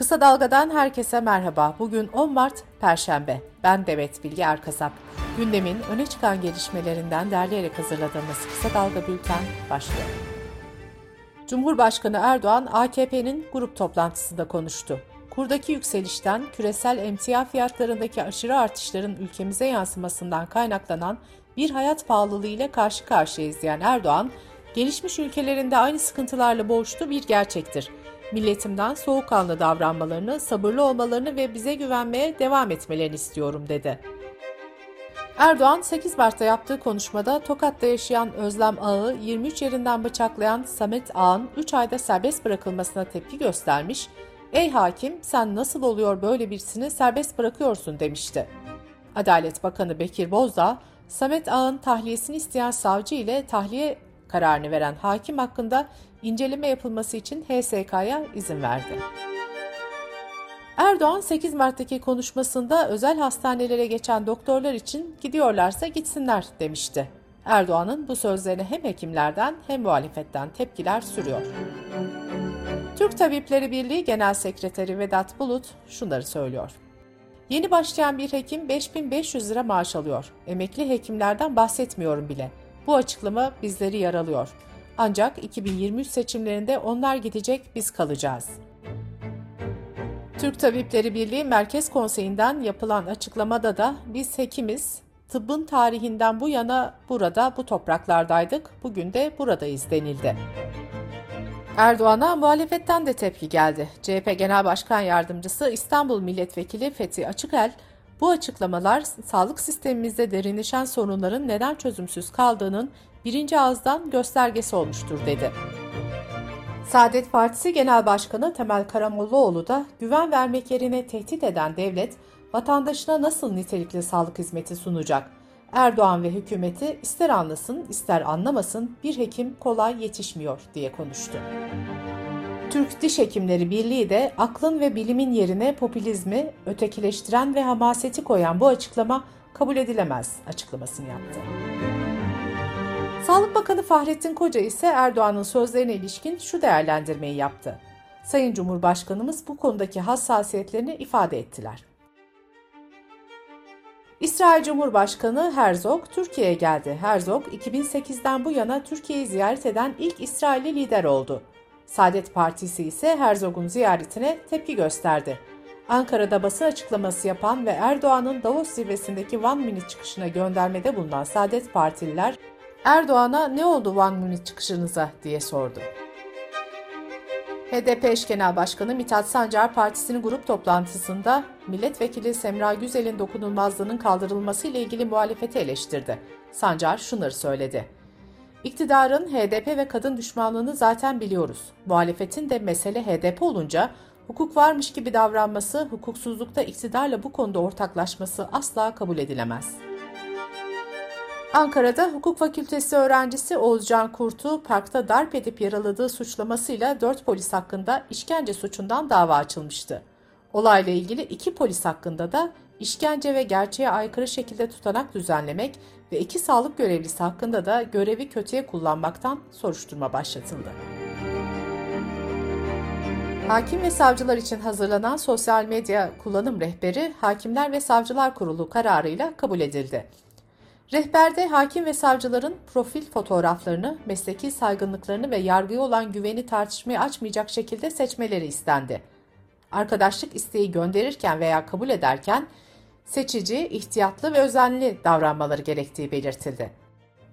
Kısa Dalga'dan herkese merhaba. Bugün 10 Mart Perşembe. Ben Demet Bilge Erkasap. Gündemin öne çıkan gelişmelerinden derleyerek hazırladığımız Kısa Dalga Bülten başlıyor. Cumhurbaşkanı Erdoğan AKP'nin grup toplantısında konuştu. Kurdaki yükselişten, küresel emtia fiyatlarındaki aşırı artışların ülkemize yansımasından kaynaklanan bir hayat pahalılığı ile karşı karşıyayız diyen Erdoğan, gelişmiş ülkelerinde aynı sıkıntılarla boğuştu bir gerçektir. Milletimden soğukkanlı davranmalarını, sabırlı olmalarını ve bize güvenmeye devam etmelerini istiyorum dedi. Erdoğan 8 Mart'ta yaptığı konuşmada Tokat'ta yaşayan Özlem Ağ'ı 23 yerinden bıçaklayan Samet Ağ'ın 3 ayda serbest bırakılmasına tepki göstermiş, ''Ey hakim sen nasıl oluyor böyle birisini serbest bırakıyorsun?'' demişti. Adalet Bakanı Bekir Bozdağ, Samet Ağ'ın tahliyesini isteyen savcı ile tahliye kararını veren hakim hakkında inceleme yapılması için HSK'ya izin verdi. Erdoğan 8 Mart'taki konuşmasında özel hastanelere geçen doktorlar için gidiyorlarsa gitsinler demişti. Erdoğan'ın bu sözlerine hem hekimlerden hem muhalefetten tepkiler sürüyor. Türk Tabipleri Birliği Genel Sekreteri Vedat Bulut şunları söylüyor. Yeni başlayan bir hekim 5500 lira maaş alıyor. Emekli hekimlerden bahsetmiyorum bile. Bu açıklama bizleri yaralıyor. Ancak 2023 seçimlerinde onlar gidecek, biz kalacağız. Türk Tabipleri Birliği Merkez Konseyi'nden yapılan açıklamada da biz hekimiz, tıbbın tarihinden bu yana burada, bu topraklardaydık, bugün de buradayız denildi. Erdoğan'a muhalefetten de tepki geldi. CHP Genel Başkan Yardımcısı İstanbul Milletvekili Fethi Açıkel, bu açıklamalar sağlık sistemimizde derinleşen sorunların neden çözümsüz kaldığının birinci ağızdan göstergesi olmuştur dedi. Saadet Partisi Genel Başkanı Temel Karamollaoğlu da güven vermek yerine tehdit eden devlet vatandaşına nasıl nitelikli sağlık hizmeti sunacak? Erdoğan ve hükümeti ister anlasın ister anlamasın bir hekim kolay yetişmiyor diye konuştu. Türk Diş Hekimleri Birliği de aklın ve bilimin yerine popülizmi, ötekileştiren ve hamaseti koyan bu açıklama kabul edilemez açıklamasını yaptı. Sağlık Bakanı Fahrettin Koca ise Erdoğan'ın sözlerine ilişkin şu değerlendirmeyi yaptı. Sayın Cumhurbaşkanımız bu konudaki hassasiyetlerini ifade ettiler. İsrail Cumhurbaşkanı Herzog Türkiye'ye geldi. Herzog 2008'den bu yana Türkiye'yi ziyaret eden ilk İsrailli lider oldu. Saadet Partisi ise Herzog'un ziyaretine tepki gösterdi. Ankara'da basın açıklaması yapan ve Erdoğan'ın Davos zirvesindeki One Minute çıkışına göndermede bulunan Saadet Partililer Erdoğan'a ne oldu Van Münih çıkışınıza diye sordu. HDP eş genel başkanı Mithat Sancar partisinin grup toplantısında milletvekili Semra Güzel'in dokunulmazlığının kaldırılması ile ilgili muhalefeti eleştirdi. Sancar şunları söyledi. İktidarın HDP ve kadın düşmanlığını zaten biliyoruz. Muhalefetin de mesele HDP olunca hukuk varmış gibi davranması, hukuksuzlukta iktidarla bu konuda ortaklaşması asla kabul edilemez.'' Ankara'da hukuk fakültesi öğrencisi Oğuzcan Kurt'u parkta darp edip yaraladığı suçlamasıyla 4 polis hakkında işkence suçundan dava açılmıştı. Olayla ilgili iki polis hakkında da işkence ve gerçeğe aykırı şekilde tutanak düzenlemek ve iki sağlık görevlisi hakkında da görevi kötüye kullanmaktan soruşturma başlatıldı. Hakim ve savcılar için hazırlanan sosyal medya kullanım rehberi Hakimler ve Savcılar Kurulu kararıyla kabul edildi. Rehberde hakim ve savcıların profil fotoğraflarını, mesleki saygınlıklarını ve yargıya olan güveni tartışmaya açmayacak şekilde seçmeleri istendi. Arkadaşlık isteği gönderirken veya kabul ederken seçici, ihtiyatlı ve özenli davranmaları gerektiği belirtildi.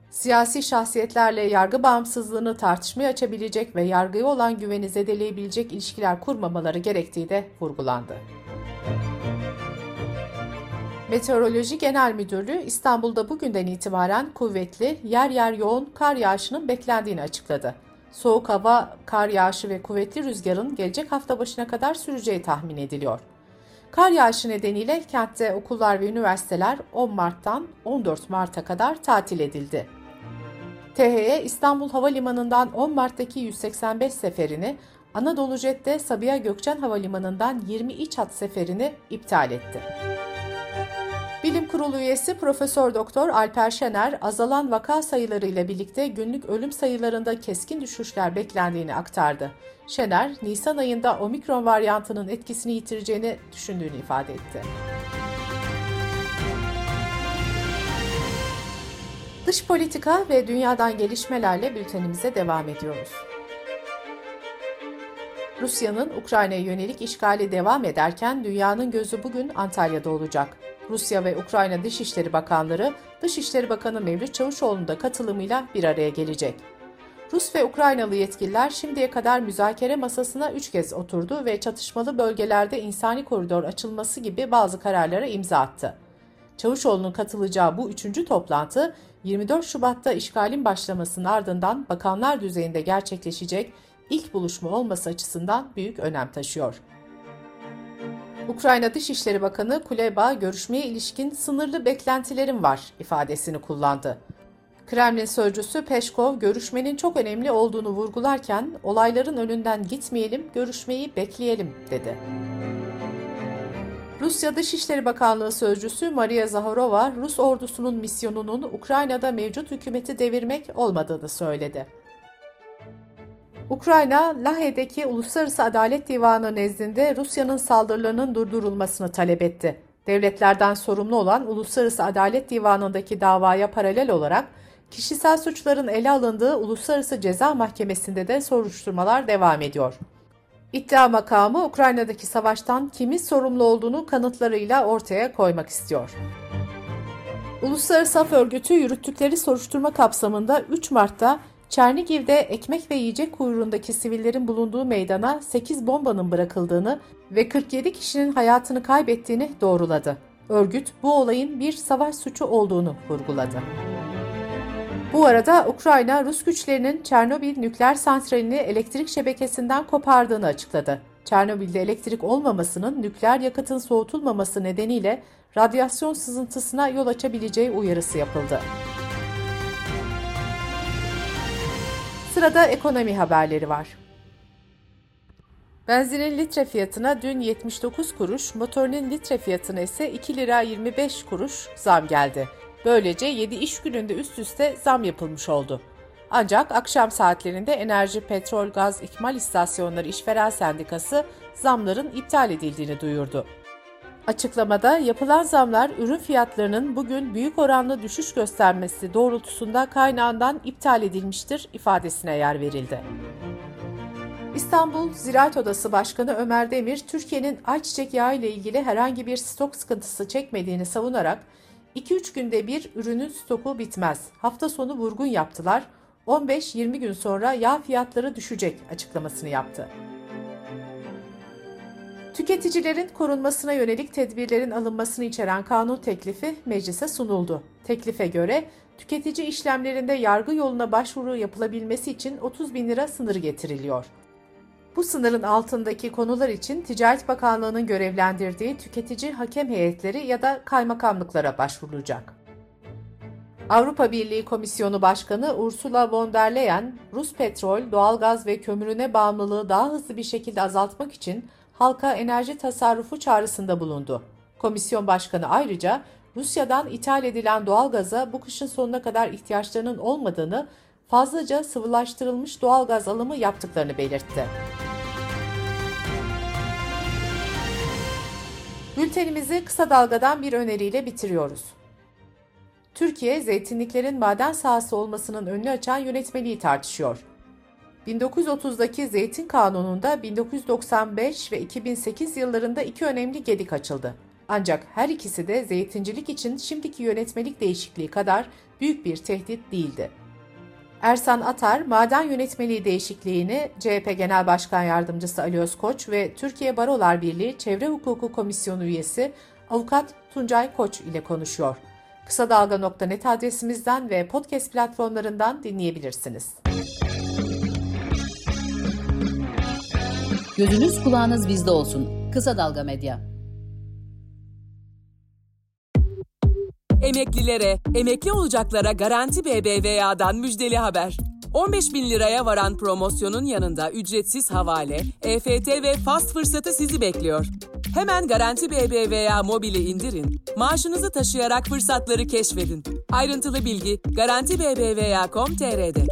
Siyasi şahsiyetlerle yargı bağımsızlığını tartışmaya açabilecek ve yargıya olan güveni zedeleyebilecek ilişkiler kurmamaları gerektiği de vurgulandı. Meteoroloji Genel Müdürlüğü İstanbul'da bugünden itibaren kuvvetli, yer yer yoğun kar yağışının beklendiğini açıkladı. Soğuk hava, kar yağışı ve kuvvetli rüzgarın gelecek hafta başına kadar süreceği tahmin ediliyor. Kar yağışı nedeniyle kentte okullar ve üniversiteler 10 Mart'tan 14 Mart'a kadar tatil edildi. THY İstanbul Havalimanı'ndan 10 Mart'taki 185 seferini, Anadolu Jet'te Sabiha Gökçen Havalimanı'ndan 20 iç hat seferini iptal etti. Bilim Kurulu üyesi Profesör Doktor Alper Şener, azalan vaka sayıları ile birlikte günlük ölüm sayılarında keskin düşüşler beklendiğini aktardı. Şener, Nisan ayında omikron varyantının etkisini yitireceğini düşündüğünü ifade etti. Dış politika ve dünyadan gelişmelerle bültenimize devam ediyoruz. Rusya'nın Ukrayna'ya yönelik işgali devam ederken dünyanın gözü bugün Antalya'da olacak. Rusya ve Ukrayna Dışişleri Bakanları, Dışişleri Bakanı Mevlüt Çavuşoğlu'nun da katılımıyla bir araya gelecek. Rus ve Ukraynalı yetkililer şimdiye kadar müzakere masasına üç kez oturdu ve çatışmalı bölgelerde insani koridor açılması gibi bazı kararlara imza attı. Çavuşoğlu'nun katılacağı bu üçüncü toplantı 24 Şubat'ta işgalin başlamasının ardından bakanlar düzeyinde gerçekleşecek ilk buluşma olması açısından büyük önem taşıyor. Ukrayna Dışişleri Bakanı Kuleba görüşmeye ilişkin sınırlı beklentilerim var ifadesini kullandı. Kremlin sözcüsü Peşkov görüşmenin çok önemli olduğunu vurgularken olayların önünden gitmeyelim, görüşmeyi bekleyelim dedi. Rusya Dışişleri Bakanlığı sözcüsü Maria Zaharova, Rus ordusunun misyonunun Ukrayna'da mevcut hükümeti devirmek olmadığını söyledi. Ukrayna, Lahey'deki Uluslararası Adalet Divanı nezdinde Rusya'nın saldırılarının durdurulmasını talep etti. Devletlerden sorumlu olan Uluslararası Adalet Divanı'ndaki davaya paralel olarak kişisel suçların ele alındığı Uluslararası Ceza Mahkemesi'nde de soruşturmalar devam ediyor. İddia makamı Ukrayna'daki savaştan kimin sorumlu olduğunu kanıtlarıyla ortaya koymak istiyor. Uluslararası Af Örgütü yürüttükleri soruşturma kapsamında 3 Mart'ta Çernigiv'de ekmek ve yiyecek kuyruğundaki sivillerin bulunduğu meydana 8 bombanın bırakıldığını ve 47 kişinin hayatını kaybettiğini doğruladı. Örgüt bu olayın bir savaş suçu olduğunu vurguladı. Bu arada Ukrayna, Rus güçlerinin Çernobil nükleer santralini elektrik şebekesinden kopardığını açıkladı. Çernobil'de elektrik olmamasının nükleer yakıtın soğutulmaması nedeniyle radyasyon sızıntısına yol açabileceği uyarısı yapıldı. Sırada ekonomi haberleri var. Benzinin litre fiyatına dün 79 kuruş, motorinin litre fiyatına ise 2 lira 25 kuruş zam geldi. Böylece 7 iş gününde üst üste zam yapılmış oldu. Ancak akşam saatlerinde Enerji, Petrol, Gaz İkmal İstasyonları İşveren Sendikası zamların iptal edildiğini duyurdu. Açıklamada yapılan zamlar ürün fiyatlarının bugün büyük oranlı düşüş göstermesi doğrultusunda kaynağından iptal edilmiştir ifadesine yer verildi. İstanbul Ziraat Odası Başkanı Ömer Demir, Türkiye'nin ayçiçek yağı ile ilgili herhangi bir stok sıkıntısı çekmediğini savunarak 2-3 günde bir ürünün stoku bitmez. Hafta sonu vurgun yaptılar. 15-20 gün sonra yağ fiyatları düşecek açıklamasını yaptı. Tüketicilerin korunmasına yönelik tedbirlerin alınmasını içeren kanun teklifi meclise sunuldu. Teklife göre tüketici işlemlerinde yargı yoluna başvuru yapılabilmesi için 30 bin lira sınırı getiriliyor. Bu sınırın altındaki konular için Ticaret Bakanlığı'nın görevlendirdiği tüketici hakem heyetleri ya da kaymakamlıklara başvurulacak. Avrupa Birliği Komisyonu Başkanı Ursula von der Leyen, Rus petrol, doğalgaz ve kömürüne bağımlılığı daha hızlı bir şekilde azaltmak için halka enerji tasarrufu çağrısında bulundu. Komisyon Başkanı ayrıca Rusya'dan ithal edilen doğalgaza bu kışın sonuna kadar ihtiyaçlarının olmadığını, fazlaca sıvılaştırılmış doğalgaz alımı yaptıklarını belirtti. Bültenimizi kısa dalgadan bir öneriyle bitiriyoruz. Türkiye, zeytinliklerin maden sahası olmasının önünü açan yönetmeliği tartışıyor. 1930'daki Zeytin Kanunu'nda 1995 ve 2008 yıllarında iki önemli gedik açıldı. Ancak her ikisi de zeytincilik için şimdiki yönetmelik değişikliği kadar büyük bir tehdit değildi. Ersan Atar, maden yönetmeliği değişikliğini CHP Genel Başkan Yardımcısı Ali Özkoç ve Türkiye Barolar Birliği Çevre Hukuku Komisyonu üyesi Avukat Tuncay Koç ile konuşuyor. Kısa Dalga.net adresimizden ve podcast platformlarından dinleyebilirsiniz. Gözünüz kulağınız bizde olsun. Kısa Dalga Medya. Emeklilere, emekli olacaklara Garanti BBVA'dan müjdeli haber. 15 bin liraya varan promosyonun yanında ücretsiz havale, EFT ve fast fırsatı sizi bekliyor. Hemen Garanti BBVA mobili indirin, maaşınızı taşıyarak fırsatları keşfedin. Ayrıntılı bilgi garantibbva.com.tr'de.